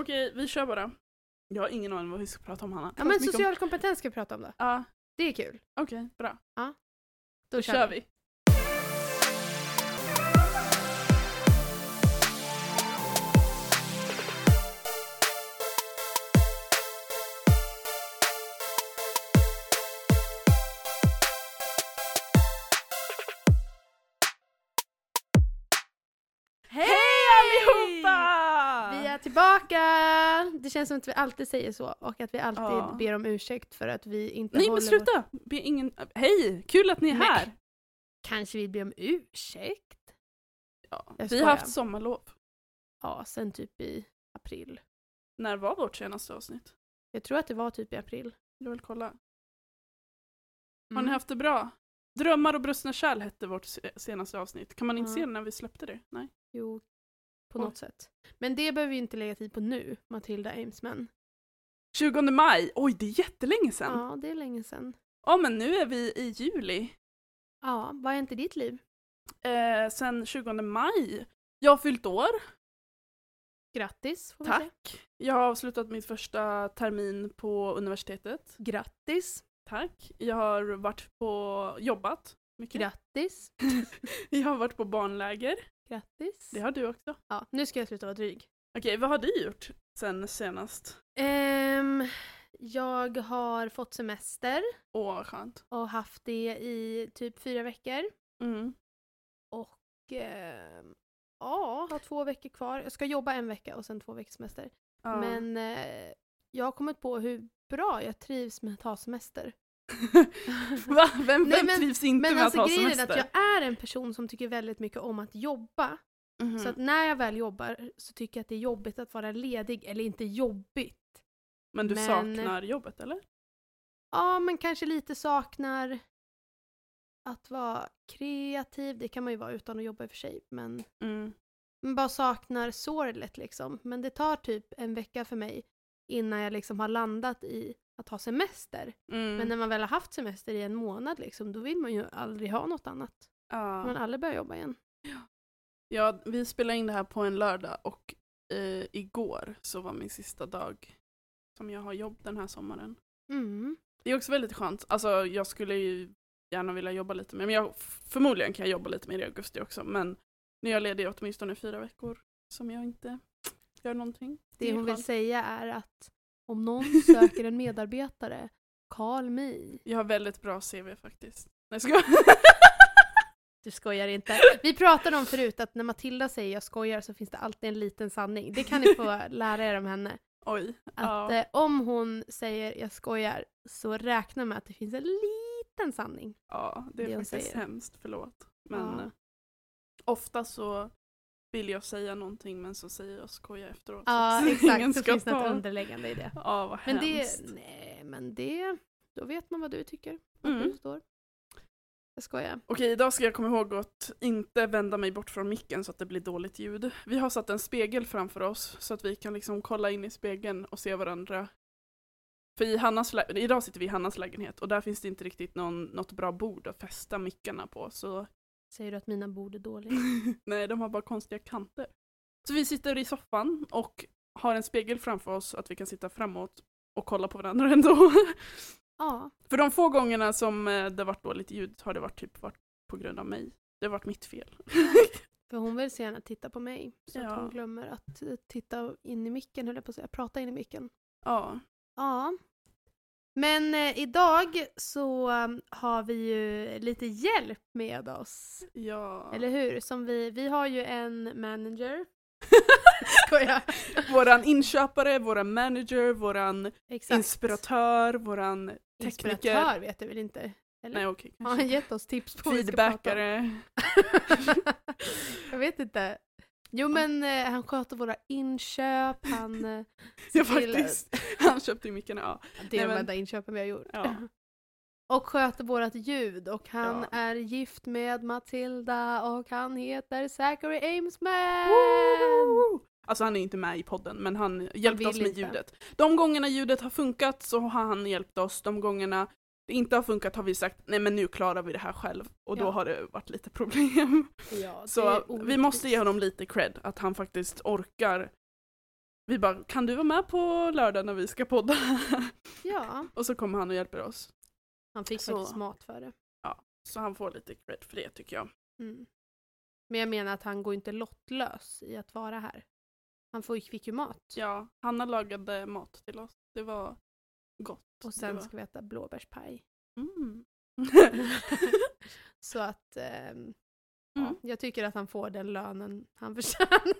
Okej, vi kör bara. Jag har ingen aning vad vi ska prata om Hanna. Ja Prata men mycket om- social kompetens ska vi prata om då. Ja, Det är kul. okej, bra. Då Då kör vi. Tillbaka! Det känns som att vi alltid säger så och att vi alltid Ja. ber om ursäkt för att vi inte Nej håller men vår- sluta! Be ingen... Hej! Kul att ni är Nej. här! Kanske vi ber om ursäkt? Ja. Vi har haft sommarlov. Ja, sen typ i april. När var vårt senaste avsnitt? Jag tror att det var typ i april. Jag vill kolla. Har Mm. ni haft det bra? Drömmar och brustna kärl hette vårt se- senaste avsnitt. Kan man inte Ja. se när vi släppte det? Nej. Jo, på något sätt. Men det behöver vi inte lägga tid på nu, Matilda Amesman. 20 maj! Oj, det är jättelänge sedan! Ja, Ja, det är länge sedan. men nu är vi i juli. Ja, vad är inte ditt liv? Eh, sen 20 maj. Jag har fyllt år. Grattis, får vi säga. Tack. Jag har avslutat min första termin på universitetet. Grattis. Tack. Jag har varit på jobbat. Mycket. Grattis. Jag har varit på barnläger. Grattis. Det har du också. Ja, nu ska jag sluta vara dryg. Okej, vad har du gjort sen senast? Ehm, jag har fått semester Åh, vad skönt. och haft det i typ fyra veckor. Mm. Och ehm, ja, har två veckor kvar. Jag ska jobba en vecka och sen två veckors semester. Ja. Men eh, jag har kommit på hur bra jag trivs med att ha semester. Va? Vem, Nej, men- trivs inte Men med alltså att ha grejen är semester? att jag är en person som tycker väldigt mycket om att jobba. Mhm. Så att när jag väl jobbar så tycker jag att det är jobbigt att vara ledig. Eller inte jobbigt. Men du men- saknar jobbet eller? Ja, men kanske lite saknar att vara kreativ. Det kan man ju vara utan att jobba i och för sig. Men Mm. bara saknar sorlet liksom. Men det tar typ en vecka för mig innan jag liksom har landat i att ha semester. Mm. Men när man väl har haft semester i en månad liksom, då vill man ju aldrig ha något annat. ja. Man aldrig börjar jobba igen. ja, vi spelar in det här på en lördag och eh, igår så var min sista dag som jag har jobb den här sommaren. Mm. Det är också väldigt skönt. Alltså jag skulle ju gärna vilja jobba lite mer, men jag, förmodligen kan jag jobba lite mer i augusti också. Men nu är jag ledig åtminstone fyra veckor som jag inte gör någonting. Det är hon vill säga är att om någon söker en medarbetare, call me. Jag har väldigt bra CV faktiskt. Nej, ska? Du skojar inte. Vi pratade om förut att när Matilda säger jag skojar så finns det alltid en liten sanning. Det kan ni få lära er om henne. Oj. Att ja. eh, om hon säger jag skojar så räkna med att det finns en liten sanning. ja, det är det faktiskt säger. hemskt. Förlåt. Men Ja. eh, ofta så vill jag säga någonting men så säger jag skoja efteråt. Ja så exakt, så finns det något underliggande i det. Ja, vad Men hemskt. det, nej men det, då vet man vad du tycker. Vart Mm. du står. Jag skojar. Okej, idag ska jag komma ihåg att inte vända mig bort från micken så att det blir dåligt ljud. Vi har satt en spegel framför oss så att vi kan liksom kolla in i spegeln och se varandra. För i Hannas idag sitter vi i Hannas lägenhet och där finns det inte riktigt någon, något bra bord att fästa mickarna på. Så Säger du att mina bord är dåliga? nej, de har bara konstiga kanter. Så vi sitter i soffan och har en spegel framför oss så att vi kan sitta framåt och kolla på varandra ändå. Ja. För de få gångerna som eh, det varit dåligt ljud har det varit typ varit på grund av mig. Det har varit mitt fel. För hon vill så gärna titta på mig. Så Ja. att hon glömmer att eh, titta in i micken, höll jag på att säga. Prata in i micken. ja. Ja. Men eh, idag så um, har vi ju lite hjälp med oss. Ja. Eller hur? Som vi, vi har ju en manager. Skojar. våran inköpare, våran manager, våran Exakt. inspiratör, våran tekniker. Inspiratör vet du väl inte? Eller? Nej okej. Har han gett oss tips på vad vi ska prata om? Feedbackare. jag vet inte. Jo men eh, han sköter våra inköp, han... Eh, Ja faktiskt. Han köpte ju mickarna. Ja. Det är Nej, de enda inköpen vi har gjort. Ja. Och sköter vårat ljud och han Ja. är gift med Matilda och han heter Zachary Amesman! Woo! Alltså han är inte med i podden men han hjälpte oss med inte. ljudet. De gångerna ljudet har funkat så har han hjälpt oss. De gångerna det inte har funkat har vi sagt nej men nu klarar vi det här själv. Och då Ja. har det varit lite problem. Ja, Så vi måste ge honom lite cred att han faktiskt orkar vi bara, kan du vara med på lördag när vi ska podda? Ja, och så kommer han och hjälper oss. han fick Så. faktiskt mat för det. Så han får lite cred för det tycker jag. Mm. Men jag menar att han går inte lottlös i att vara här. Han får, fick ju mat. Ja, Hanna lagade mat till oss. Det var gott. Och sen ska vi äta blåbärspaj. Mm. Så att ehm, ja, Mm. jag tycker att han får den lönen han förtjänar.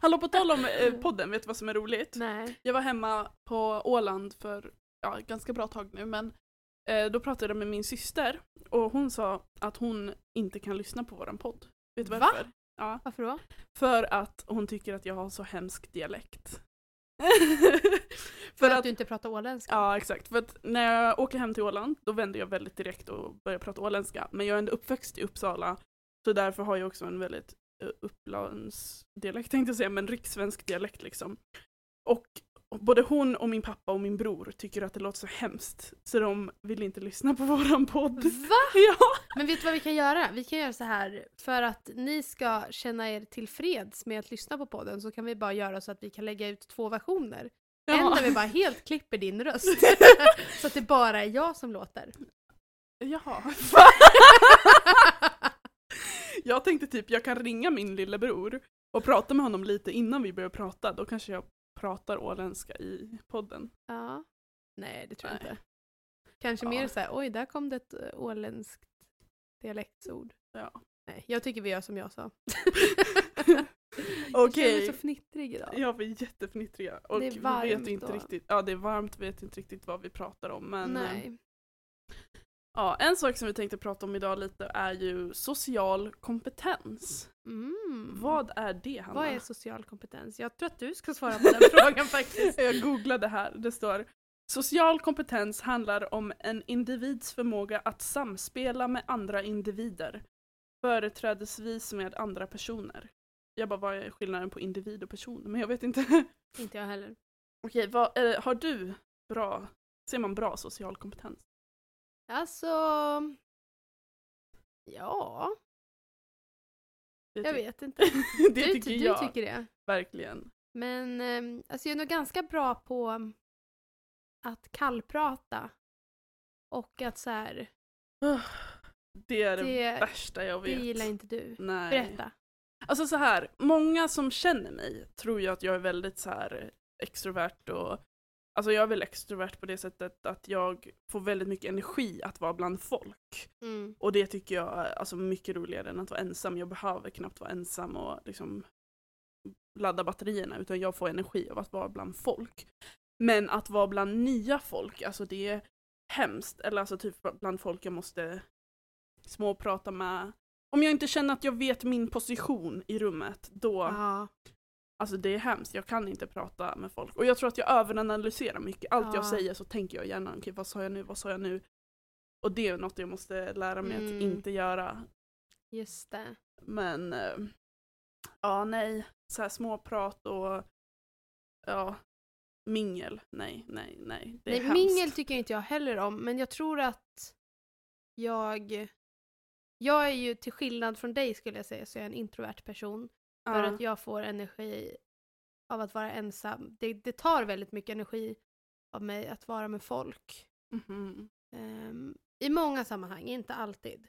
Hallå på tal om eh, podden, vet du vad som är roligt? Nej. Jag var hemma på Åland för ja, ganska bra tag nu men eh, då pratade jag med min syster och hon sa att hon inte kan lyssna på våran podd. Vet du Va? varför? Ja, Varför då? för att hon tycker att jag har så hemsk dialekt. För, att, att, du inte pratar åländska? ja exakt, för att när jag åker hem till Åland då vänder jag väldigt direkt och börjar prata åländska. Men jag är ändå uppväxt i Uppsala så därför har jag också en väldigt uh, Upplandsdialekt tänkte jag säga, men rikssvensk dialekt liksom. Och både hon och min pappa och min bror tycker att det låter så hemskt så de vill inte lyssna på våran podd. Va? Ja! Men vet du vad vi kan göra? Vi kan göra så här, för att ni ska känna er tillfreds med att lyssna på podden så kan vi bara göra så att vi kan lägga ut två versioner. En Ja. där vi bara helt klipper din röst. så att det bara är jag som låter. Jaha. jag tänkte typ jag kan ringa min lillebror och prata med honom lite innan vi börjar prata. Då kanske jag pratar åländska i podden. ja. Nej, det tror jag Nej. inte. Kanske Ja. mer så här, oj där kom det ett eh, åländskt dialektsord. Ja. Nej, jag tycker vi gör som jag sa. Okej. Jag känner mig så fnittrig idag. Ja, vi är jättefnittriga. Och Det är vi varmt vet inte och- riktigt, ja det är varmt, vi vet inte riktigt vad vi pratar om. Men eh, Nej. Ja, en sak som vi tänkte prata om idag lite är ju social kompetens. Mm. Vad är det Hanna? Vad är social kompetens? Jag tror att du ska svara på den frågan faktiskt. Jag googlade här, det står Social kompetens handlar om en individs förmåga att samspela med andra individer. Företrädesvis med andra personer. Jag bara, vad är skillnaden på individ och person? Men jag vet inte. Inte jag heller. Okej, vad, eh, har du bra, ser man bra social kompetens? Alltså... Ja, Det jag vet inte. det du, tycker du jag tycker det. verkligen. Men ehm, alltså jag är nog ganska bra på att kallprata. Och att så här, Det är det, Det- värsta jag det vet. gillar inte du. Nej. Berätta. Alltså så här, många som känner mig tror ju att jag är väldigt så här extrovert och Alltså jag är väl extrovert på det sättet att jag får väldigt mycket energi att vara bland folk. Mm. Och det tycker jag är alltså mycket roligare än att vara ensam. Jag behöver knappt vara ensam och liksom ladda batterierna utan jag får energi av att vara bland folk. Men att vara bland nya folk, alltså det är hemskt. Eller alltså typ bland folk jag måste småprata med. Om jag inte känner att jag vet min position i rummet, då, Ja. Alltså det är hemskt. Jag kan inte prata med folk. Och jag tror att jag överanalyserar mycket. Allt jag Ja. säger så tänker jag gärna, okej vad sa jag nu, vad sa jag nu? Och det är något jag måste lära mig att Mm. inte göra. Just det. Men eh, ja, nej. Så här småprat och ja, mingel. Nej, nej, nej. Det är Nej, hemskt. mingel tycker inte jag heller om, men jag tror att jag... Jag är ju till skillnad från dig skulle jag säga, så jag är en introvert person. För att jag får energi av att vara ensam. Det, det tar väldigt mycket energi av mig att vara med folk. Mhm. Ehm, I många sammanhang, inte alltid.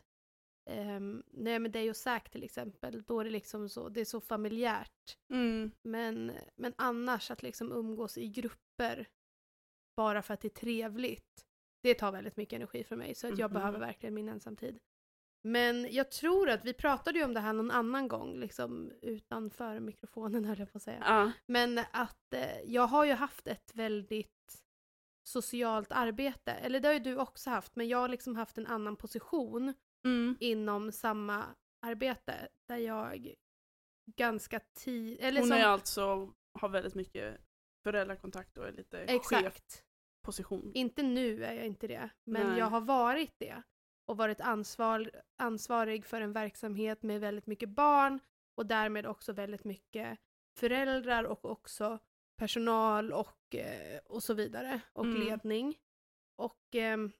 Um, när jag är med dig och Zack till exempel, då är det liksom så, det är så familjärt. Mm. Men, men annars att liksom umgås i grupper bara för att det är trevligt, det tar väldigt mycket energi för mig. Så att jag Mhm. behöver verkligen min ensamtid. Men jag tror att vi pratade ju om det här någon annan gång, liksom utanför mikrofonen höll jag på att säga. Ja. Men att eh, jag har ju haft ett väldigt socialt arbete, eller det har ju du också haft, men jag har liksom haft en annan position Mm. inom samma arbete där jag ganska tid... Hon som, är alltså, har väldigt mycket föräldrakontakt och är lite Exakt. chefposition. Inte nu är jag inte det, men Nej. jag har varit det. Och varit ansvar, ansvarig för en verksamhet med väldigt mycket barn och därmed också väldigt mycket föräldrar och också personal och, eh, och så vidare. Och Mm. ledning. Och ehm,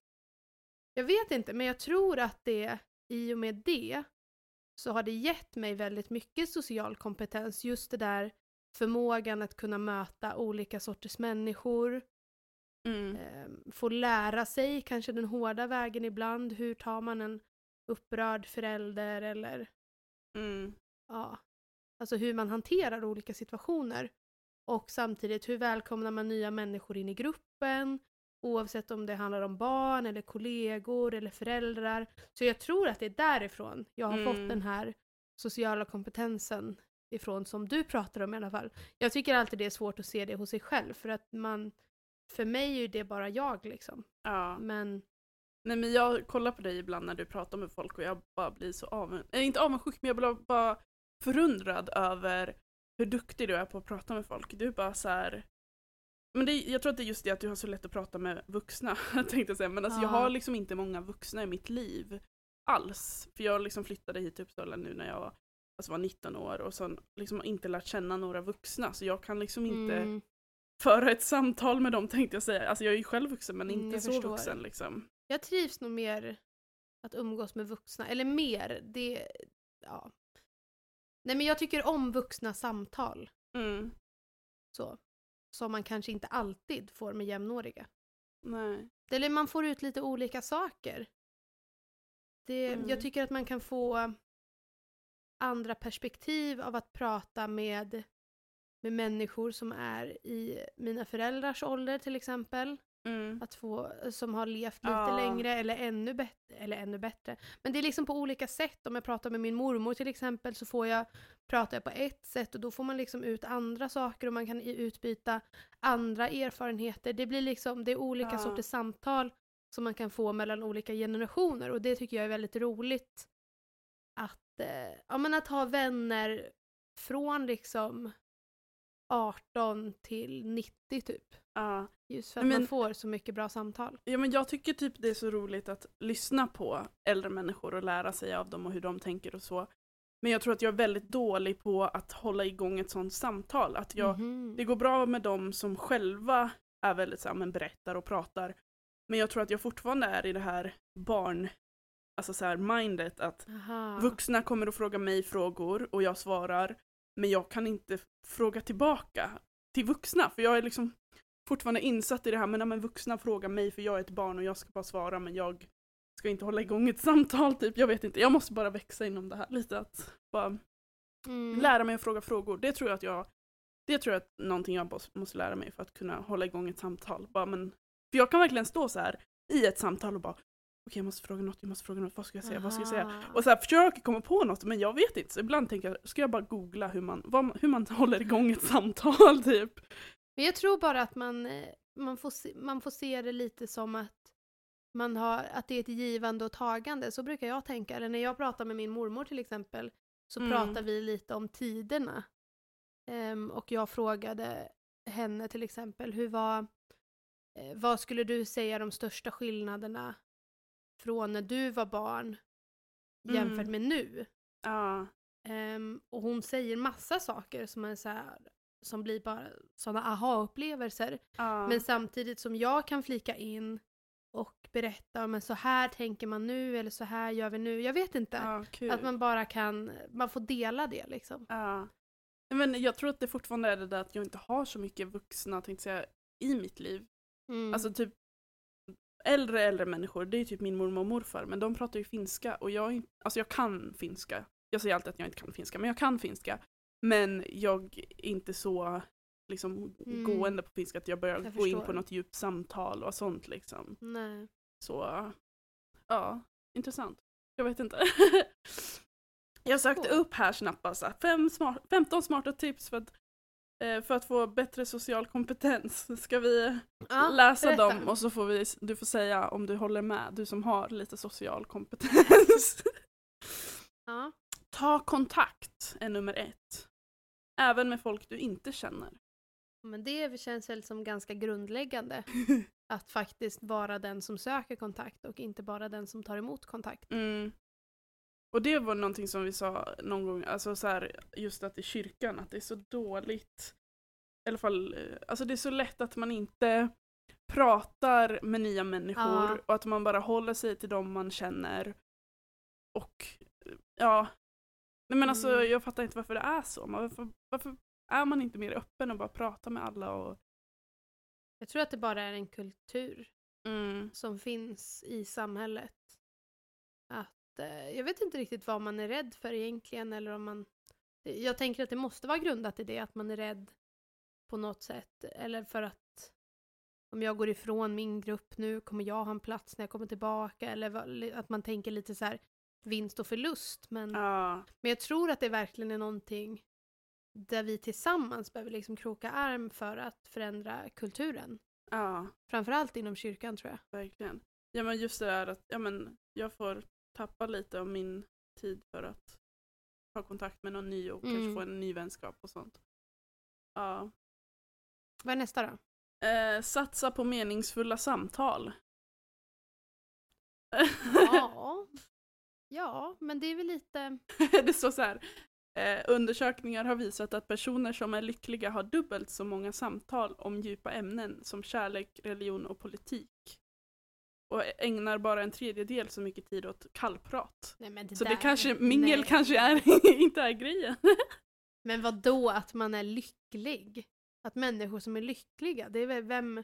jag vet inte, men jag tror att det i och med det så har det gett mig väldigt mycket social kompetens. Just det där förmågan att kunna möta olika sorters människor, Mm. eh, få lära sig kanske den hårda vägen ibland, hur tar man en upprörd förälder eller Mm. ja, alltså hur man hanterar olika situationer. Och samtidigt hur välkomnar man nya människor in i gruppen, oavsett om det handlar om barn eller kollegor eller föräldrar. Så jag tror att det är därifrån jag har fått Mm. den här sociala kompetensen ifrån som du pratar om i alla fall. Jag tycker alltid det är svårt att se det hos sig själv för att man, för mig är det bara jag liksom. Ja. Men Nej men jag kollar på dig ibland när du pratar med folk och jag bara blir så avundsjuk, äh, inte avundsjuk men jag blir bara förundrad över hur duktig du är på att prata med folk. Du är bara så här. Men det, jag tror att det är just det att du har så lätt att prata med vuxna, tänkte jag säga. Men alltså jag Ja. har liksom inte många vuxna i mitt liv alls. För jag liksom flyttade hit till Uppsala nu när jag alltså var 19 år och så liksom inte lärt känna några vuxna. Så jag kan liksom inte mm, föra ett samtal med dem tänkte jag säga. Alltså jag är ju själv vuxen men Mm, inte jag så förstår. vuxen liksom. jag trivs nog mer att umgås med vuxna, eller mer, det, ja. Nej men jag tycker om vuxna samtal. Mm. så. Som man kanske inte alltid får med jämnåriga. Nej. Eller man får ut lite olika saker. Det, Mm. Jag tycker att man kan få andra perspektiv av att prata med, med människor som är i mina föräldrars ålder till exempel. Mm. Att få, som har levt lite Ja. längre eller ännu, bättre, eller ännu bättre. Men det är liksom på olika sätt. Om jag pratar med min mormor till exempel så får jag prata på ett sätt och då får man liksom ut andra saker och man kan utbyta andra erfarenheter. Det blir liksom, det är olika Ja. sorters samtal som man kan få mellan olika generationer och det tycker jag är väldigt roligt. Att, eh, ja, men att ha vänner från liksom 18 till 90 typ. Ja. Just för att Men- man får så mycket bra samtal. ja men jag tycker typ det är så roligt att lyssna på äldre människor och lära sig av dem och hur de tänker och så. Men jag tror att jag är väldigt dålig på att hålla igång ett sånt samtal. Att jag, Mhm. Det går bra med dem som själva är väldigt så här, men berättar och pratar. Men jag tror att jag fortfarande är i det här barn, alltså så här mindet att Aha. vuxna kommer att fråga mig frågor och jag svarar. Men jag kan inte fråga tillbaka till vuxna för jag är liksom fortfarande insatt i det här men, men vuxna frågar mig för jag är ett barn och jag ska bara svara men jag ska inte hålla igång ett samtal typ. Jag vet inte, jag måste bara växa inom det här lite att bara Mm. lära mig att fråga frågor. Det tror jag att jag, det tror jag är någonting jag måste lära mig för att kunna hålla igång ett samtal. Bara, men, för jag kan verkligen stå så här i ett samtal och bara okej jag måste fråga något, jag måste fråga något, vad ska jag säga, vad ska jag säga? Aha. Och så här, försöker komma på något men jag vet inte. Så ibland tänker jag, ska jag bara googla hur man, vad, hur man håller igång ett samtal typ. Men jag tror bara att man, eh, man, får se, man får se det lite som att man har, att det är ett givande och tagande. Så brukar jag tänka. Eller när jag pratar med min mormor till exempel så Mm. pratar vi lite om tiderna. Ehm, och jag frågade henne till exempel, hur var, eh, vad skulle du säga de största skillnaderna från när du var barn jämfört Mm. med nu? Ja. Ehm, och hon säger massa saker som, är så här, som blir bara sådana aha-upplevelser. ja. Men samtidigt som jag kan flika in och berätta, men så här tänker man nu eller så här gör vi nu. Jag vet inte. ja. Att man bara kan, man får dela det liksom. Ja. Men jag tror att det fortfarande är det där att jag inte har så mycket vuxna tänkte säga, i mitt liv. Mm. Alltså typ äldre äldre människor, det är typ min mormor och morfar, men de pratar ju finska och jag, alltså jag kan finska. Jag säger alltid att jag inte kan finska, men jag kan finska. Men jag är inte så liksom Mm. gående på finska att jag börjar Jag gå in på något djupt samtal och sånt liksom. Nej. Så ja, intressant. Jag vet inte. jag sökte Cool. upp här snabbt bara så här, fem smart, 15 smarta tips för att, för att få bättre social kompetens. Ska vi Ja, läsa berätta. dem och så får vi, du får säga om du håller med, du som har lite social kompetens. Ja. Ta kontakt är nummer ett. Även med folk du inte känner. Men det känns väl som ganska grundläggande. Att faktiskt vara den som söker kontakt och inte bara den som tar emot kontakt. Mm. Och det var någonting som vi sa någon gång, alltså så här, just att i kyrkan, att det är så dåligt. I alla fall, eh, alltså det är så lätt att man inte pratar med nya människor Ja. och att man bara håller sig till dem man känner. Och eh, ja, nej men alltså Mm. jag fattar inte varför det är så. Man- Varför, varför är man inte mer öppen och bara pratar med alla och Jag tror att det bara är en kultur mm, som finns i samhället. Eh, jag vet inte riktigt vad man är rädd för egentligen eller om man... Jag tänker att det måste vara grundat i det, att man är rädd på något sätt. Eller för att om jag går ifrån min grupp nu, kommer jag ha en plats när jag kommer tillbaka? Eller att man tänker lite så här vinst och förlust. Men, ja, men jag tror att det verkligen är någonting där vi tillsammans behöver liksom kroka arm för att förändra kulturen. ja, Framförallt inom kyrkan tror jag. verkligen. Ja men just det där att ja, men jag får tappa lite av min tid för att ha kontakt med någon ny och kanske Mm. få en ny vänskap och sånt. Ja. Vad är nästa då? Eh, satsa på meningsfulla samtal. Ja. Ja, men det är väl lite... det står så här. Eh, undersökningar har visat att personer som är lyckliga har dubbelt så många samtal om djupa ämnen som kärlek, religion och politik. Och ägnar bara en tredjedel så mycket tid åt kallprat. Nej, men det Så det där- kanske, mingel nej. kanske är, inte är grejen. Men vad då att man är lycklig? Att människor som är lyckliga, det är väl vem,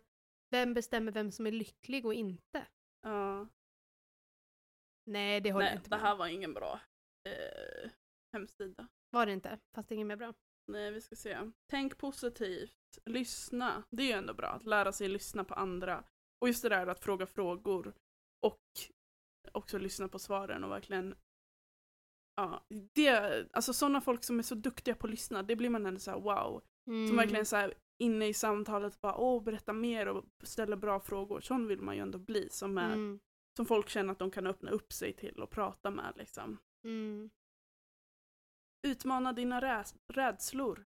vem bestämmer vem som är lycklig och inte? Ja. Nej, det håller Nej, inte det med här om. var ingen bra eh, hemsida. Var det inte? Fast det är inget mer bra. Nej, vi ska se. Tänk positivt. Lyssna. Det är ju ändå bra att lära sig lyssna på andra. Och just det där att fråga frågor. Och också lyssna på svaren och verkligen Ja, det, alltså sådana folk som är så duktiga på att lyssna, det blir man ändå såhär wow. Mm. Som verkligen så här inne i samtalet bara åh berätta mer och ställa bra frågor. Sån vill man ju ändå bli som, är, Mm. som folk känner att de kan öppna upp sig till och prata med liksom. Mm. Utmana dina rädslor.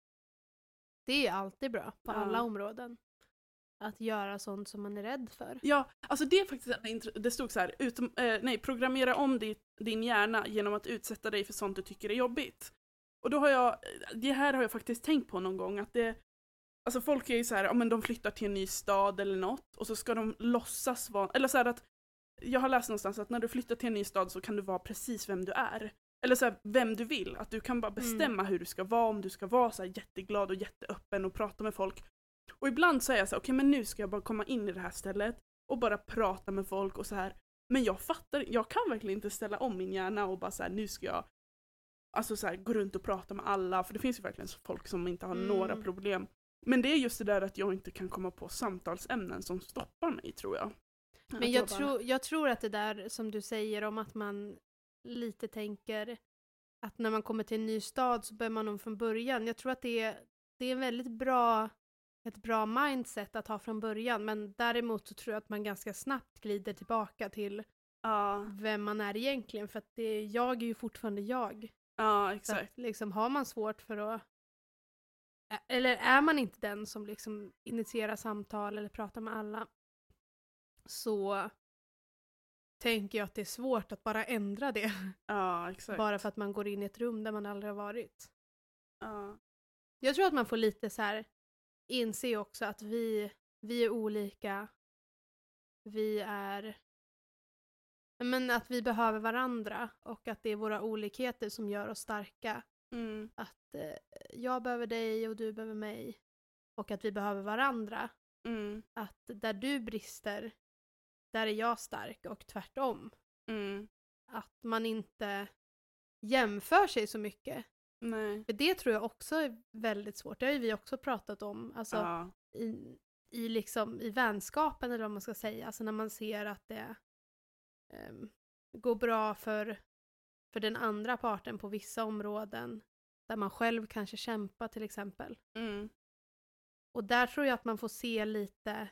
Det är alltid bra på Ja. alla områden. Att göra sånt som man är rädd för. Ja, alltså det är faktiskt, det stod så här, utom, eh, nej, programmera om ditt, din hjärna genom att utsätta dig för sånt du tycker är jobbigt. Och då har jag, det här har jag faktiskt tänkt på någon gång, att det, alltså folk är ju så här, ja men de flyttar till en ny stad eller något, och så ska de låtsas vara, eller så att, jag har läst någonstans att när du flyttar till en ny stad så kan du vara precis vem du är. Eller så här, vem du vill, att du kan bara bestämma hur du ska vara, om du ska vara så jätteglad och jätteöppen och prata med folk. Och ibland säger jag så här, okej men nu ska jag bara komma in i det här stället och bara prata med folk och så här. Men jag fattar, jag kan verkligen inte ställa om min hjärna och bara så här, nu ska jag alltså så här, gå runt och prata med alla, för det finns ju verkligen så folk som inte har Mm. några problem. Men det är just det där att jag inte kan komma på samtalsämnen som stoppar mig tror jag. Men jag, bara- tror, jag tror att det där som du säger om att man lite tänker att när man kommer till en ny stad så börjar man om från början. Jag tror att det är, det är en väldigt bra, ett bra mindset att ha från början. Men däremot så tror jag att man ganska snabbt glider tillbaka till Ja, vem man är egentligen. För att det, jag är ju fortfarande jag. ja exakt. att, liksom, har man svårt för att... Eller är man inte den som liksom initierar samtal eller pratar med alla så tänker jag att det är svårt att bara ändra det. Ja. Bara för att man går in i ett rum där man aldrig har varit. Ja, Jag tror att man får lite så här inse också att vi, vi är olika. Vi är... Men att vi behöver varandra och att det är våra olikheter som gör oss starka. mm, att eh, jag behöver dig och du behöver mig. Och att vi behöver varandra. mm, Att där du brister, där är jag stark och tvärtom. mm. Att man inte jämför sig så mycket. Nej. För det tror jag också är väldigt svårt. Det har ju vi också pratat om. Alltså Ja, i, i, liksom, i vänskapen eller vad man ska säga. Alltså när man ser att det ehm, går bra för, för den andra parten på vissa områden. Där man själv kanske kämpar till exempel. mm, Och där tror jag att man får se lite,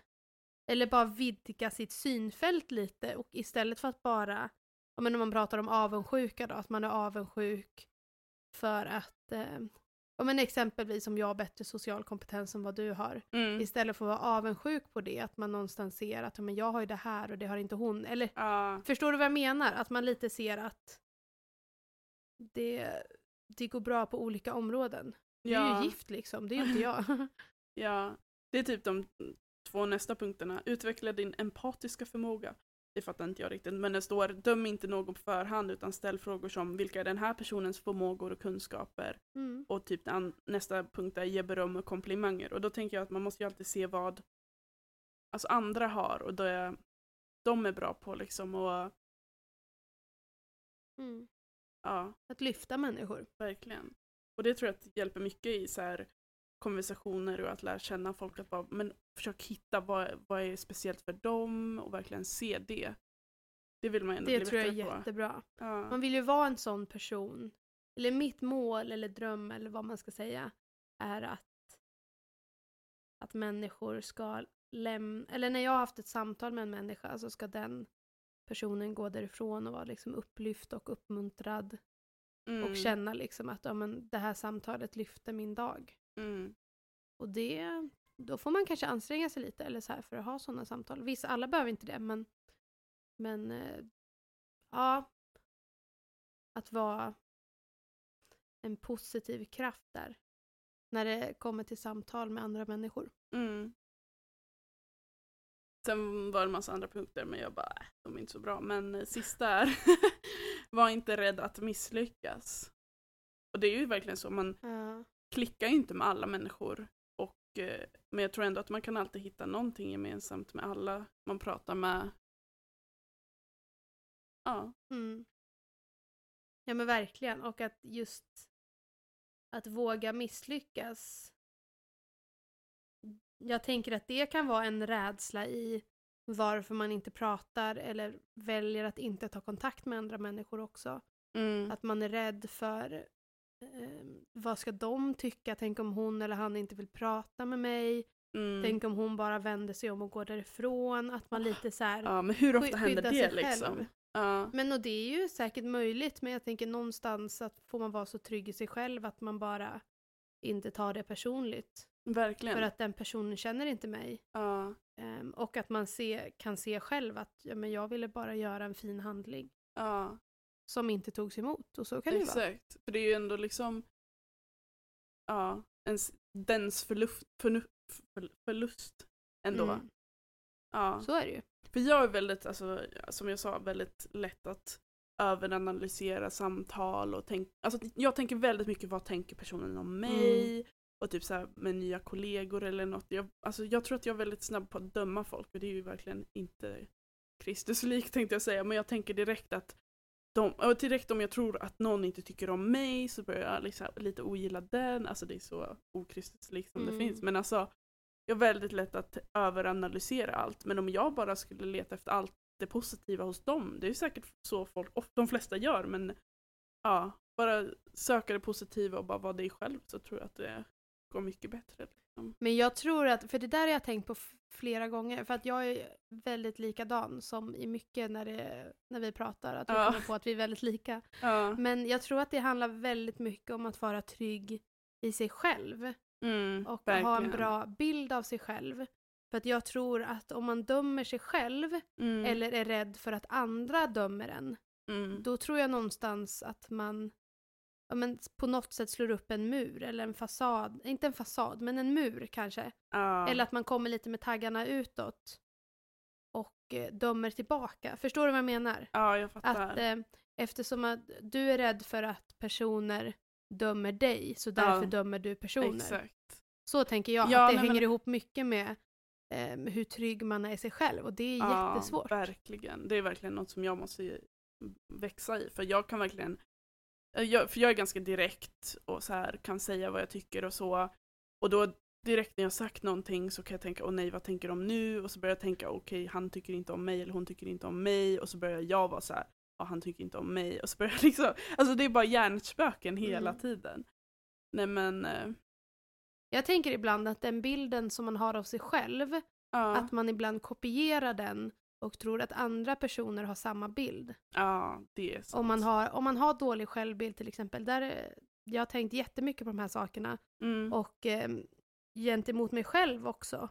eller bara vidga sitt synfält lite och istället för att bara, ja men när man pratar om avundsjuka då, att man är avundsjuk för att, eh, ja men exempelvis om jag har bättre social kompetens än vad du har. mm. Istället för att vara avundsjuk på det, att man någonstans ser att ja, men jag har ju det här och det har inte hon. Eller Ja, förstår du vad jag menar? Att man lite ser att det, det går bra på olika områden. Du är ja. ju gift liksom, det är ju inte jag. Ja, det är typ de två nästa punkterna. Utveckla din empatiska förmåga. Det fattar inte jag riktigt, men det står döm inte någon på förhand utan ställ frågor som vilka är den här personens förmågor och kunskaper Mm. och typ nästa punkt är ge beröm och komplimanger och då tänker jag att man måste ju alltid se vad alltså andra har och det de är bra på liksom och Mm. ja, Att lyfta människor. verkligen. Och det tror jag hjälper mycket i så här konversationer och att lära känna folk att bara, men försök hitta vad, vad är speciellt för dem och verkligen se det. Det vill man ändå Det bli tror jag är bättre på. jättebra. Ja. Man vill ju vara en sån person. Eller mitt mål eller dröm eller vad man ska säga är att, att människor ska lämna, eller när jag har haft ett samtal med en människa så ska den personen gå därifrån och vara liksom upplyft och uppmuntrad Mm, och känna liksom att ja, men det här samtalet lyfter min dag. Mm, Och det, då får man kanske anstränga sig lite eller så här för att ha sådana samtal. Vissa, alla behöver inte det men, men eh, ja, att vara en positiv kraft där. När det kommer till samtal med andra människor. mm. Sen var det en massa andra punkter men jag bara, äh, de är inte så bra. Men eh, sista är, var inte rädd att misslyckas. Och det är ju verkligen så, man Ja. Klickar ju inte med alla människor. Och, eh, men jag tror ändå att man kan alltid hitta någonting gemensamt med alla man pratar med. Ja, Mm. Ja men verkligen. Och att just att våga misslyckas. Jag tänker att det kan vara en rädsla i varför man inte pratar eller väljer att inte ta kontakt med andra människor också. mm. Att man är rädd för vad ska de tycka? Tänk om hon eller han inte vill prata med mig? Mm. Tänk om hon bara vänder sig om och går därifrån? Att man lite så här ja, men hur ofta händer det liksom? Ja, Men och det är ju säkert möjligt, men jag tänker någonstans att får man vara så trygg i sig själv att man bara inte tar det personligt. verkligen. För att den personen känner inte mig. ja, Ehm, och att man se, kan se själv att ja, men jag ville bara göra en fin handling ja, som inte togs emot. Och så kan det ju vara. exakt. För det är ju ändå liksom ja, ens, dens förlust, förnu, för, förlust ändå. Mm, Ja. så är det ju. För jag är väldigt, alltså, som jag sa, väldigt lätt att överanalysera samtal och tänk, alltså jag tänker väldigt mycket vad tänker personen om mig och typ så här med nya kollegor eller något. Jag, alltså jag tror att jag är väldigt snabb på att döma folk och det är ju verkligen inte Kristus lik tänkte jag säga men jag tänker direkt att de, och direkt om jag tror att någon inte tycker om mig så börjar jag liksom lite ogilla den, alltså det är så okristuslikt som Mm. det finns men alltså jag är väldigt lätt att överanalysera allt men om jag bara skulle leta efter allt det positiva hos dem, det är ju säkert så folk, de flesta gör men ja, bara söka det positiva och bara vara dig själv så tror jag att det går mycket bättre. Liksom. Men jag tror att, för det där har jag tänkt på flera gånger, för att jag är väldigt likadan som i mycket när, det, när vi pratar, att vi Ja. kommer på att vi är väldigt lika. Ja. Men jag tror att det handlar väldigt mycket om att vara trygg i sig själv Mm, och ha en verkligen. bra bild av sig själv. För att jag tror att om man dömer sig själv mm, eller är rädd för att andra dömer en, mm, då tror jag någonstans att man ja, men på något sätt slår upp en mur eller en fasad, inte en fasad, men en mur kanske. ja. Eller att man kommer lite med taggarna utåt och eh, dömer tillbaka. Förstår du vad jag menar? ja, jag fattar. Att eh, eftersom att du är rädd för att personer dömer dig, så därför Ja, dömer du personer. Exakt. Så tänker jag, Ja, att det nej, hänger men- ihop mycket med eh, hur trygg man är i sig själv och det är Ja, jättesvårt. verkligen. Det är verkligen något som jag måste växa i. För jag kan verkligen, jag, för jag är ganska direkt och så här kan säga vad jag tycker och så. Och då direkt när jag sagt någonting så kan jag tänka, åh nej vad tänker de nu? Och så börjar jag tänka, okej han tycker inte om mig eller hon tycker inte om mig. Och så börjar jag vara så här, ja han tycker inte om mig. Och så börjar jag liksom, alltså det är bara hjärnspöken hela Mm. tiden. Nej men, eh, Jag tänker ibland att den bilden som man har av sig själv, ja, att man ibland kopierar den och tror att andra personer har samma bild. ja det är sant. Om man, har, om man har dålig självbild till exempel, där, eh, jag har tänkt jättemycket på de här sakerna mm. och eh, gentemot mig själv också.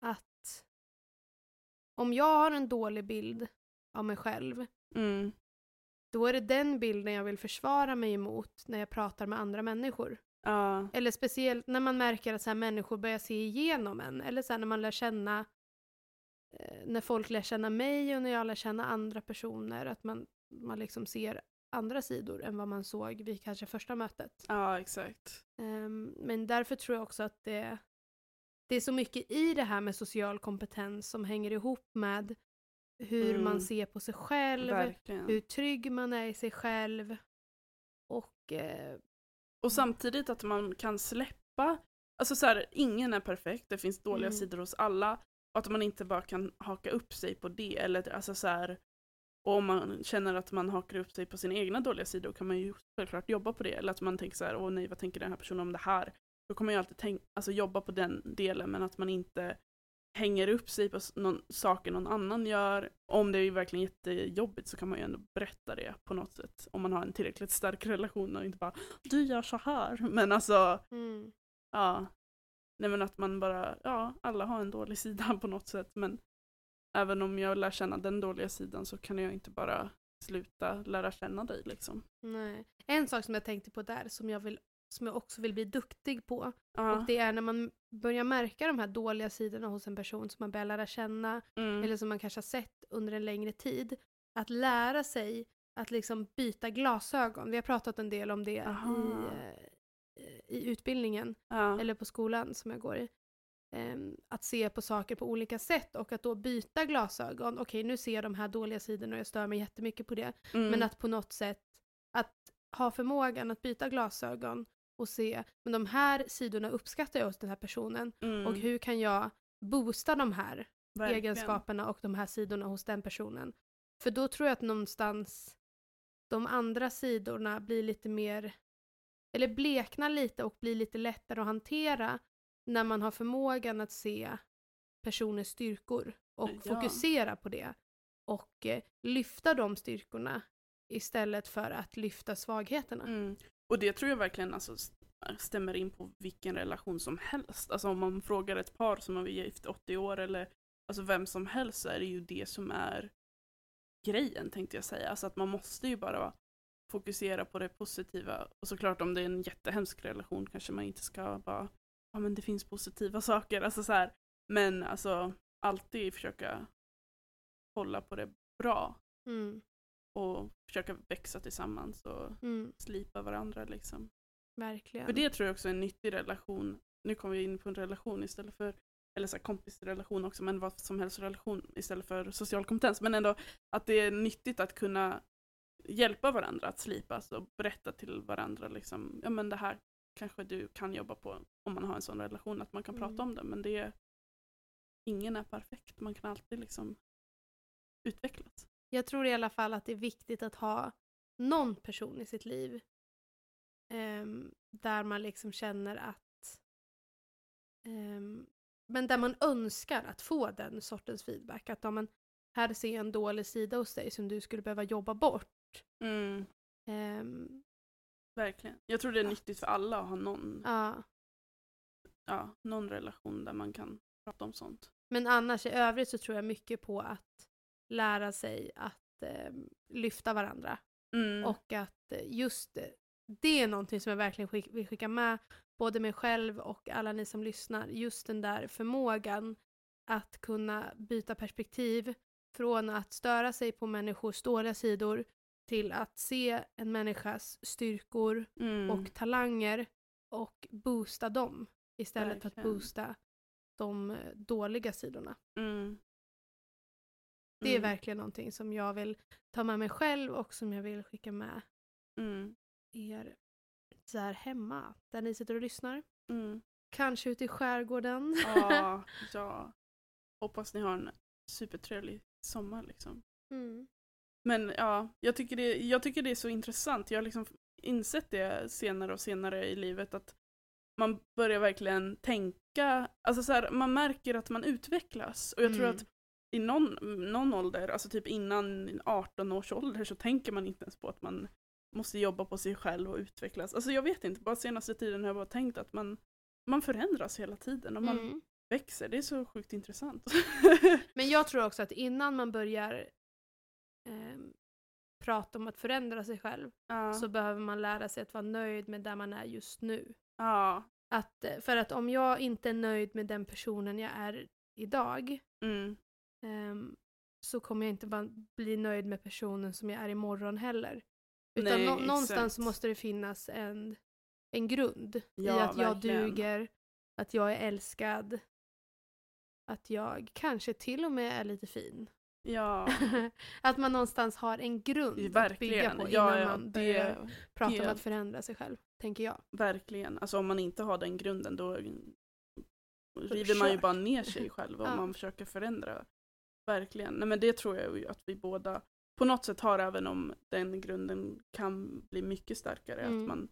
Att om jag har en dålig bild av mig själv, Mm. då är det den bilden jag vill försvara mig emot när jag pratar med andra människor. Ja, Eller speciellt när man märker att så människor börjar se igenom en, eller så när man lär känna när folk lär känna mig och när jag lär känna andra personer, att man, man liksom ser andra sidor än vad man såg vid kanske första mötet. Ja, exakt. Ehm, men därför tror jag också att det, det är så mycket i det här med social kompetens som hänger ihop med hur Mm. man ser på sig själv, Verkligen. hur trygg man är i sig själv och eh, Och samtidigt att man kan släppa, alltså så här, ingen är perfekt, det finns dåliga Mm. sidor hos alla. Och att man inte bara kan haka upp sig på det. Eller alltså så här, och om man känner att man hakar upp sig på sina egna dåliga sidor kan man ju självklart jobba på det. Eller att man tänker så här, åh nej vad tänker den här personen om det här? Då kommer man ju alltid tänk, alltså, jobba på den delen men att man inte hänger upp sig på någon, saker någon annan gör. Om det är verkligen jättejobbigt så kan man ju ändå berätta det på något sätt. Om man har en tillräckligt stark relation och inte bara du gör så här. Men alltså, mm, ja. Nej men att man bara, ja alla har en dålig sida på något sätt men även om jag lär känna den dåliga sidan så kan jag inte bara sluta lära känna dig liksom. nej. En sak som jag tänkte på där som jag, vill, som jag också vill bli duktig på Ja. och det är när man börjar märka de här dåliga sidorna hos en person som man börjar lära känna mm. eller som man kanske har sett under en längre tid. Att lära sig att liksom byta glasögon. Vi har pratat en del om det i, Aha. I utbildningen ja. eller på skolan som jag går i. Ehm, att se på saker på olika sätt och att då byta glasögon. Okej, nu ser jag de här dåliga sidorna och jag stör mig jättemycket på det. mm. Men att på något sätt att ha förmågan att byta glasögon och se, men de här sidorna uppskattar jag hos den här personen mm. och hur kan jag boosta de här Verkligen. egenskaperna och de här sidorna hos den personen. För då tror jag att någonstans de andra sidorna blir lite mer, eller bleknar lite och blir lite lättare att hantera när man har förmågan att se personers styrkor och Ja. fokusera på det och eh, lyfta de styrkorna istället för att lyfta svagheterna. Mm. Och det tror jag verkligen alltså, stämmer in på vilken relation som helst. Alltså om man frågar ett par som har varit gift 80 år eller alltså vem som helst så är det ju det som är grejen tänkte jag säga. Alltså att man måste ju bara fokusera på det positiva. Och såklart om det är en jättehemsk relation kanske man inte ska bara, ja men det finns positiva saker. Alltså så här. Men alltså alltid försöka hålla på det bra Mm, och försöka växa tillsammans och mm, slipa varandra liksom. verkligen. För det tror jag också är en nyttig relation. Nu kommer vi in på en relation istället för, eller så kompisrelation också, men vad som helst relation istället för social kompetens. Men ändå att det är nyttigt att kunna hjälpa varandra att slipas och berätta till varandra liksom, ja men det här kanske du kan jobba på om man har en sån relation, att man kan Mm. prata om det. Men det är, ingen är perfekt, man kan alltid liksom utvecklas. Jag tror i alla fall att det är viktigt att ha någon person i sitt liv ehm, där man liksom känner att ehm, men där man önskar att få den sortens feedback. Att om man här ser jag en dålig sida hos dig som du skulle behöva jobba bort. Mm, Ehm, verkligen. Jag tror det är nyttigt för alla att ha någon, ja. ja, någon relation där man kan prata om sånt. Men annars i övrigt så tror jag mycket på att lära sig att ehm, lyfta varandra. Mm. Och att eh, just det, det är någonting som jag verkligen skick, vill skicka med både mig själv och alla ni som lyssnar. Just den där förmågan att kunna byta perspektiv från att störa sig på människors dåliga sidor till att se en människas styrkor Mm. och talanger och boosta dem istället för att Verkligen. boosta de dåliga sidorna. Mm. Det är Mm. verkligen någonting som jag vill ta med mig själv och som jag vill skicka med Mm. er så här hemma, där ni sitter och lyssnar. Mm. Kanske ute i skärgården. Ja, ja. Hoppas ni har en supertrevlig sommar liksom. Men ja, jag tycker, det, jag tycker det är så intressant. Jag har liksom insett det senare och senare i livet att man börjar verkligen tänka, alltså så här, man märker att man utvecklas. Och jag tror Mm. att i någon, någon ålder, alltså typ innan 18 års ålder så tänker man inte ens på att man måste jobba på sig själv och utvecklas. Alltså jag vet inte, bara senaste tiden har jag bara tänkt att man, man förändras hela tiden och man Mm. växer. Det är så sjukt intressant. Men jag tror också att innan man börjar ehm, prata om att förändra sig själv ja. så behöver man lära sig att vara nöjd med där man är just nu. ja. Att, eh, för att om jag inte är nöjd med den personen jag är idag Mm. ehm, så kommer jag inte bli nöjd med personen som jag är imorgon heller. Utan Nej, nå- någonstans exakt. måste det finnas en, en grund i Ja, att jag verkligen. duger, att jag är älskad, att jag kanske till och med är lite fin. Ja, att man någonstans har en grund att bygga verkligen. på Ja, innan ja, man börjar det, prata om att förändra sig själv, tänker jag. verkligen. Alltså om man inte har den grunden då river man ju bara ner sig själv om Ja. man försöker förändra. Verkligen. Nej men det tror jag ju att vi båda på något sätt har även om den grunden kan bli mycket starkare. Mm. Att man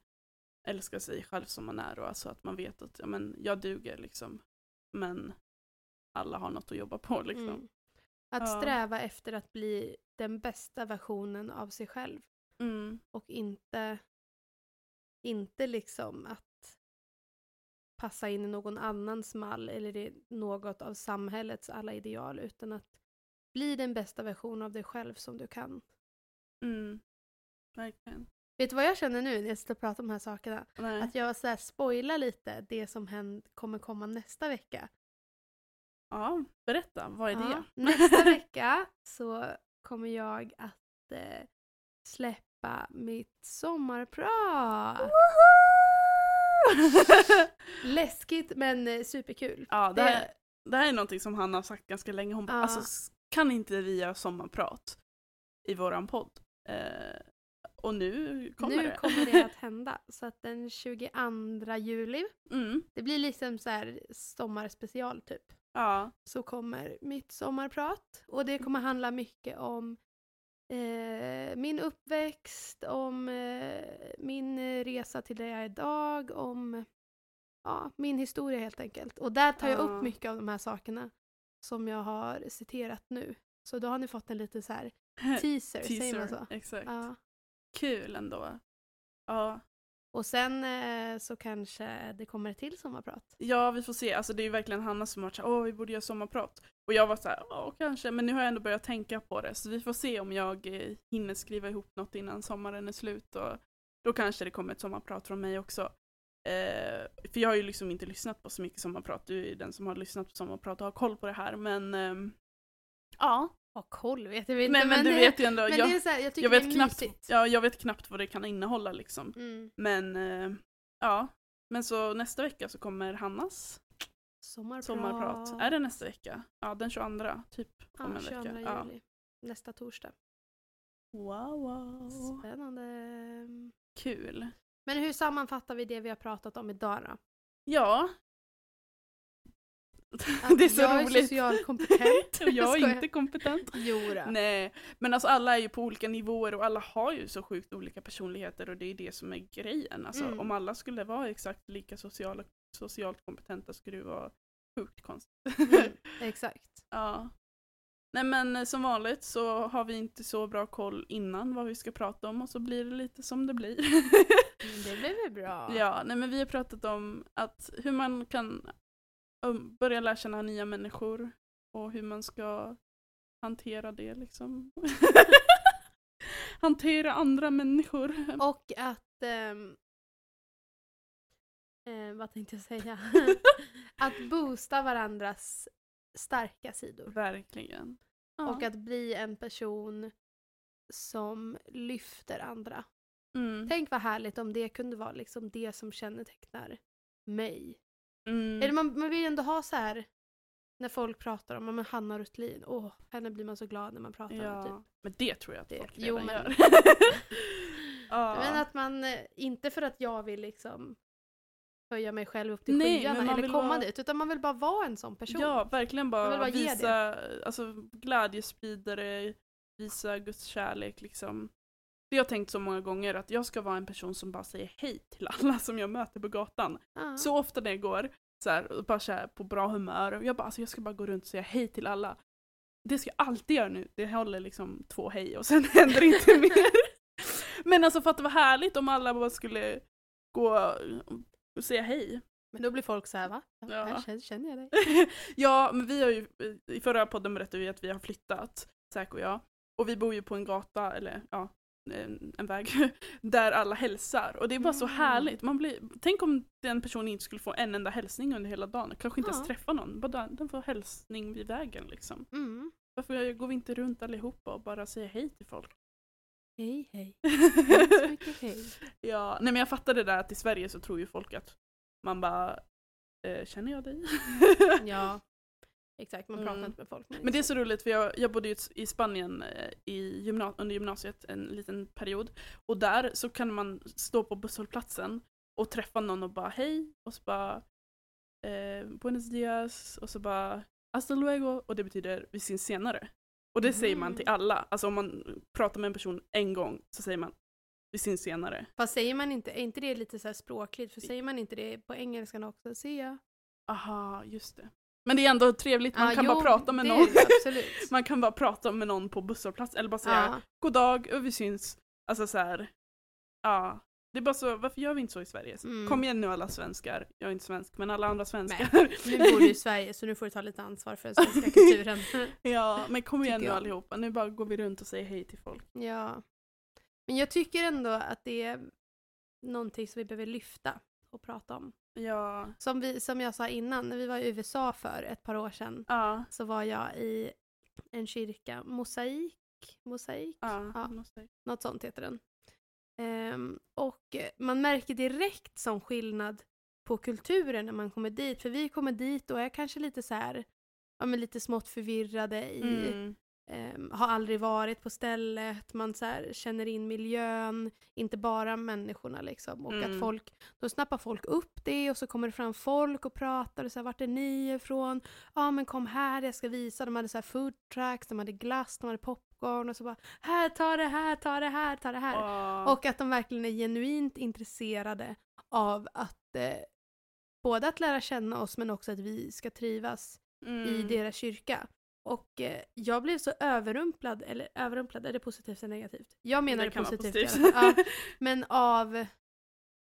älskar sig själv som man är och alltså att man vet att ja, men jag duger liksom. Men alla har något att jobba på liksom. Mm. Att Ja. sträva efter att bli den bästa versionen av sig själv. Mm. Och inte, inte liksom att passa in i någon annans mall eller i något av samhällets alla ideal utan att bli den bästa versionen av dig själv som du kan. Mm. Verkligen. Vet du vad jag känner nu när jag sitter och pratar om de här sakerna? Nej. Att jag så här spoilar lite det som händer, kommer komma nästa vecka. Ja, berätta, vad är Ja, det? nästa vecka så kommer jag att eh, släppa mitt sommarprat. Läskigt men eh, superkul. ja, det här, det här är någonting som Hanna har sagt ganska länge. Hon bara, Ja. alltså kan inte vi göra sommarprat i våran podd? Eh, och nu kommer nu det. kommer det att hända. Så att den 22 juli, Mm, det blir liksom så här sommarspecial typ. Ja, Så kommer mitt sommarprat. Och det kommer handla mycket om eh, min uppväxt, om eh, min eh, resa till där jag är idag, om ja, min historia helt enkelt. Och där tar jag Ja. upp mycket av de här sakerna som jag har citerat nu. Så då har ni fått en lite så här teaser, säger man så? Exakt. Ja. Kul ändå. Ja. Och sen eh, så kanske det kommer ett till sommarprat. ja, vi får se. Alltså det är ju verkligen Hanna som har varit såhär, åh vi borde göra sommarprat. Och jag var såhär, ja kanske, men nu har jag ändå börjat tänka på det. Så vi får se om jag eh, hinner skriva ihop något innan sommaren är slut. Och då kanske det kommer ett sommarprat från mig också. Eh, för jag har ju liksom inte lyssnat på så mycket sommarprat. Du är ju den som har lyssnat på sommarprat och har koll på det här. Men ehm, ja, ha koll vet jag inte. men, men du det- vet ju ändå. Men jag, det är så här, jag tycker jag, vet det är knappt, mysigt. ja, jag vet knappt vad det kan innehålla liksom. Mm. Men eh, ja, men så nästa vecka så kommer Hannas Sommarprat. sommarprat. Är det nästa vecka? Ja, den 22 typ. Om Ja, en 22 vecka. juli. Ja. Nästa torsdag. Wow, wow. Spännande. Kul. Men hur sammanfattar vi det vi har pratat om idag då? Ja. Att det är så jag är roligt. socialt kompetent. och jag är inte kompetent. Jodå. Nej, men alltså alla är ju på olika nivåer och alla har ju så sjukt olika personligheter och det är det som är grejen. Alltså Mm. om alla skulle vara exakt lika sociala, socialt kompetenta skulle det vara sjukt konstigt. Mm, exakt. ja. Nej men eh, som vanligt så har vi inte så bra koll innan vad vi ska prata om och så blir det lite som det blir. Men det blir väl bra? ja, nej men vi har pratat om att hur man kan börja lära känna nya människor och hur man ska hantera det liksom. hantera andra människor. Och att... ehm, eh, vad tänkte jag säga? att boosta varandras starka sidor. Verkligen. Ja. Och att bli en person som lyfter andra. mm. Tänk vad härligt om det kunde vara liksom det som kännetecknar mig. Mm. Eller man, man vill ju ändå ha så här när folk pratar om men Hanna Rutlin, åh, henne blir man så glad när man pratar om. Ja, Typ. men det tror jag att Det- folk jo, redan men- gör. ja. Men att man, eh, inte för att jag vill liksom höja mig själv upp till Nej, skyarna eller komma vara- dit, utan man vill bara vara en sån person. Ja, verkligen bara, bara visa alltså, glädjespridare, visa Guds kärlek liksom. Har jag tänkt så många gånger att jag ska vara en person som bara säger hej till alla som jag möter på gatan. Ja. Så ofta när jag går så här, och bara så här, på bra humör, och jag bara alltså, jag ska bara gå runt och säga hej till alla. Det ska jag alltid göra nu, det håller liksom två hej och sen händer inte mer. Men alltså för att det var härligt om alla bara skulle gå och säga hej. Men då blir folk så här, va? Ja. Här känner jag dig. ja, men vi har ju, i förra podden berättade vi att vi har flyttat, Säk och jag. Och vi bor ju på en gata, eller ja, en, en väg, där alla hälsar. Och det är bara så Mm. härligt. Man blir, tänk om den personen inte skulle få en enda hälsning under hela dagen. Kanske inte Ja. ens träffa någon. Bara den- får hälsning vid vägen liksom. Mm. Varför går vi inte runt allihopa och bara säger hej till folk? Hej hej. Så mycket hej. Ja, nej men jag fattar det där att i Sverige så tror ju folk att man bara eh, känner jag dig? Ja, exakt. Man pratar Mm. inte med folk. Men det är så roligt för jag, jag bodde ju i Spanien eh, i gymna- under gymnasiet en liten period. Och där så kan man stå på busshållplatsen och träffa någon och bara hej och så bara eh, buenos dias och så bara hasta luego och det betyder vi syns senare. Och det säger man Mhm. till alla. Alltså om man pratar med en person en gång så säger man vi syns senare. Fast säger man inte, är inte det lite så här språkligt? För säger man inte det på engelskan också? Se ya. Aha, just det. Men det är ändå trevligt, man Ja, kan jo, bara prata med någon. man kan bara prata med någon på busshållplats eller bara säga ja. god dag och vi syns. Alltså så här. ja. Det är bara så, varför gör vi inte så i Sverige? Mm. Kom igen nu alla svenskar, jag är inte svensk men alla andra svenskar. Nu bor du i Sverige så nu får du ta lite ansvar för den svenska kulturen. ja, men kom igen nu jag. allihopa, nu bara går vi runt och säger hej till folk. ja. Men jag tycker ändå att det är någonting som vi behöver lyfta och prata om. Ja, Som, vi, som jag sa innan, när vi var i USA för ett par år sedan ja, så var jag i en kyrka, Mosaik, Mosaik, ja. Ja. jag- något sånt heter den. Ehm, och man märker direkt som skillnad på kulturen när man kommer dit. För vi kommer dit och är kanske lite så här, ja men lite smått förvirrade i, Mm. Ehm, har aldrig varit på stället, man så här, känner in miljön, inte bara människorna liksom. Och Mm. att folk, då snappar folk upp det och så kommer det fram folk och pratar och så här, vart är ni ifrån? Ja men kom här, jag ska visa. De hade så här food trucks, de hade glass, de hade popcorn och så bara här, ta det här, ta det här, ta det här. Ja. Och att de verkligen är genuint intresserade av att eh, både att lära känna oss men också att vi ska trivas i Mm. deras kyrka. Och eh, jag blev så överrumplad, eller överrumplad, är det positivt eller negativt? Jag menar Det det, positivt. positivt. Ja, men av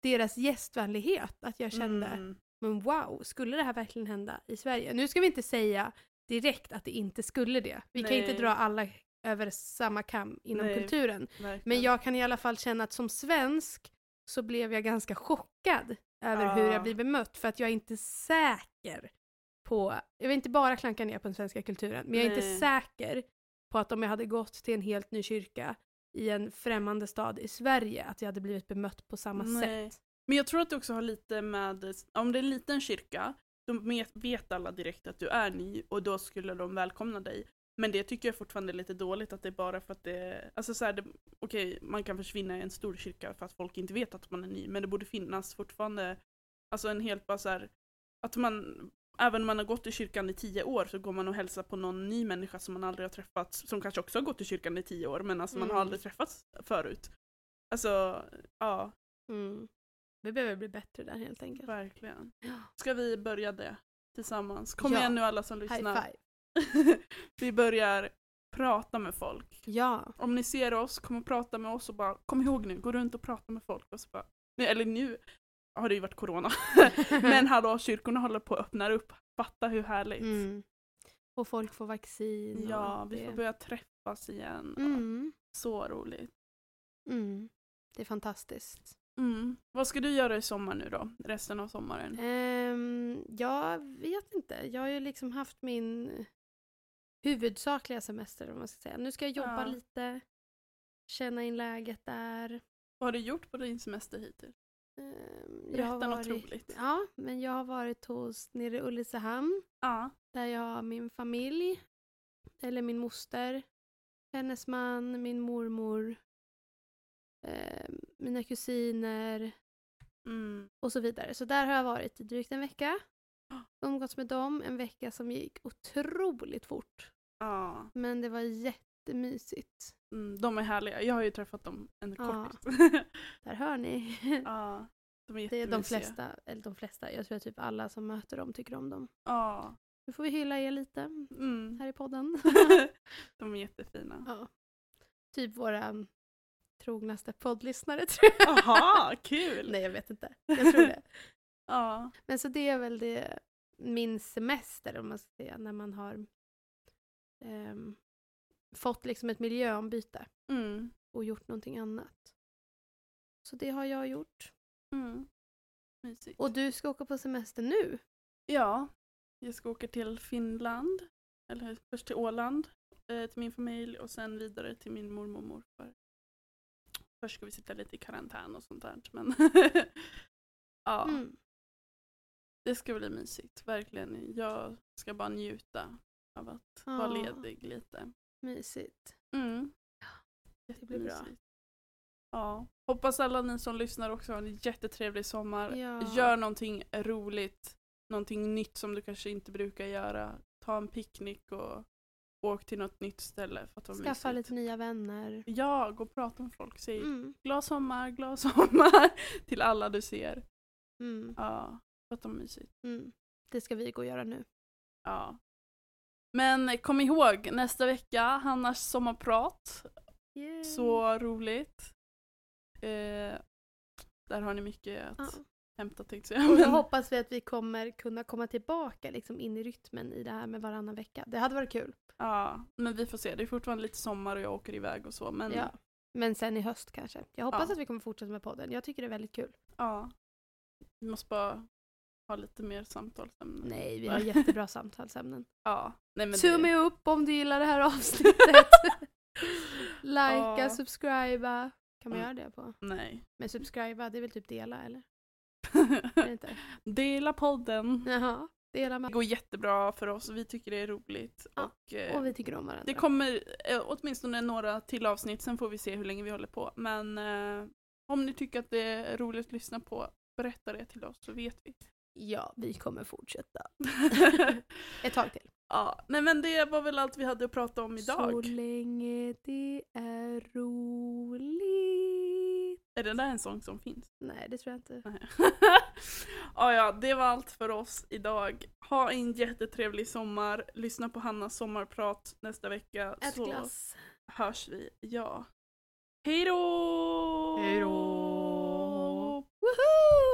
deras gästvänlighet, att jag kände, Mm. men wow, skulle det här verkligen hända i Sverige? Nu ska vi inte säga direkt att det inte skulle det. Vi kan inte Nej. dra alla över samma kam inom Nej. kulturen. Verkligen. Men jag kan i alla fall känna att som svensk så blev jag ganska chockad över hur Ja. jag blir bemött för att jag är inte säker på, jag vill inte bara klanka ner på den svenska kulturen, men jag är inte Nej. säker på att om jag hade gått till en helt ny kyrka i en främmande stad i Sverige att jag hade blivit bemött på samma Nej. sätt. Men jag tror att det också har lite med, om det är en liten kyrka, då vet alla direkt att du är ny och då skulle de välkomna dig. Men det tycker jag fortfarande är lite dåligt att det är bara för att det, alltså så här, det, okej man kan försvinna i en stor kyrka för att folk inte vet att man är ny, men det borde finnas fortfarande, alltså en helt bara så här, att man, även om man har gått i kyrkan i tio år så går man och hälsar på någon ny människa som man aldrig har träffat, som kanske också har gått i kyrkan i tio år men alltså man har Mm. aldrig träffats förut. Alltså, ja, Mm. Vi behöver bli bättre där helt enkelt. verkligen. Ska vi börja det tillsammans? Kom Ja. igen nu alla som High lyssnar. five. vi börjar prata med folk. Ja. Om ni ser oss, kom och prata med oss och bara kom ihåg nu, gå runt och prata med folk. Och så bara, nej, eller nu har det ju varit corona. Men hallå, kyrkorna håller på att öppna upp. Fatta hur härligt. Mm. Och folk får vaccin. Ja, vi det. får börja träffas igen. Mm. Så roligt. Mm. Det är fantastiskt. Mm. Vad ska du göra i sommar nu då? Resten av sommaren? Um, jag vet inte. Jag har ju liksom haft min huvudsakliga semester om man ska säga. Nu ska jag jobba Ja. lite, känna in läget där. Vad har du gjort på din semester hittills? Berätta något roligt. Ja, men jag har varit hos nere i Ulricehamn Ja. där jag har min familj, eller min moster, hennes man, min mormor, ehm, mina kusiner, Mm. och så vidare. Så där har jag varit i drygt en vecka. Umgåtts med dem, en vecka som gick otroligt fort. Ja. Men det var jättemysigt. Mm, de är härliga. Jag har ju träffat dem en kort. Där hör ni. ja, de är Det är de flesta, eller de flesta, jag tror att typ alla som möter dem tycker om dem. Ja. Nu får vi hylla er lite Mm. här i podden. de är jättefina. ja. Typ våra trognaste poddlyssnare tror jag. Aha, kul! Nej jag vet inte, jag tror det. Ja. Men så det är väl det, min semester om man ska säga, när man har ehm, fått liksom ett miljöombyte Mm. och gjort någonting annat. Så det har jag gjort. Mm. Och du ska åka på semester nu? Ja, jag ska åka till Finland eller först till Åland, eh, till min familj och sen vidare till min mormor och morfar. Först ska vi sitta lite i karantän och sånt där. Men ja, Mm. det ska bli mysigt. Verkligen. Jag ska bara njuta av att vara Ja. ledig lite. Mysigt. Mm. Det blir bra. Ja. Hoppas alla ni som lyssnar också har en jättetrevlig sommar. Ja. Gör någonting roligt, någonting nytt som du kanske inte brukar göra. Ta en picknick och åk till något nytt ställe för att Skaffa mysigt. lite nya vänner. Ja, gå och prata med folk. Säg Mm. glad sommar, glad sommar till alla du ser. Mm. Ja, för att det var mysigt. Mm. Det ska vi gå och göra nu. Ja. Men kom ihåg, nästa vecka, Hannas sommarprat. Yay. Så roligt. Eh, där har ni mycket att Ja. hämta tänkte jag Och då hoppas vi att vi kommer kunna komma tillbaka liksom in i rytmen i det här med varannan vecka. Det hade varit kul. ja, men vi får se. Det är fortfarande lite sommar och jag åker iväg och så. Men Ja. Men sen i höst kanske. Jag hoppas Ja. att vi kommer fortsätta med podden. Jag tycker det är väldigt kul. ja. Vi måste bara ha lite mer samtalsämnen. Nej, vi har jättebra samtalsämnen. Ja. Nej, men Tumme det... upp om du gillar det här avsnittet. Likea, Ja. subscriba. Kan man Mm. göra det på? Nej. Men subscriba, det är väl typ dela eller? Det inte? Dela podden. Jaha, dela Det med. går jättebra för oss. Vi tycker det är roligt. Ja, Och, eh, Och vi tycker om varandra. Det kommer eh, åtminstone några till avsnitt, sen får vi se hur länge vi håller på. Men eh, om ni tycker att det är roligt att lyssna på, berätta det till oss så vet vi. Ja, vi kommer fortsätta. Ett tag till. ja, nej men det var väl allt vi hade att prata om idag. Så länge det är roligt. Är det där en sång som finns? Nej, det tror jag inte. Nej. ja, ja, det var allt för oss idag. Ha en jättetrevlig sommar. Lyssna på Hannas sommarprat nästa vecka Ett så glass. hörs vi. Ja. Hej då! Hej då! Woho!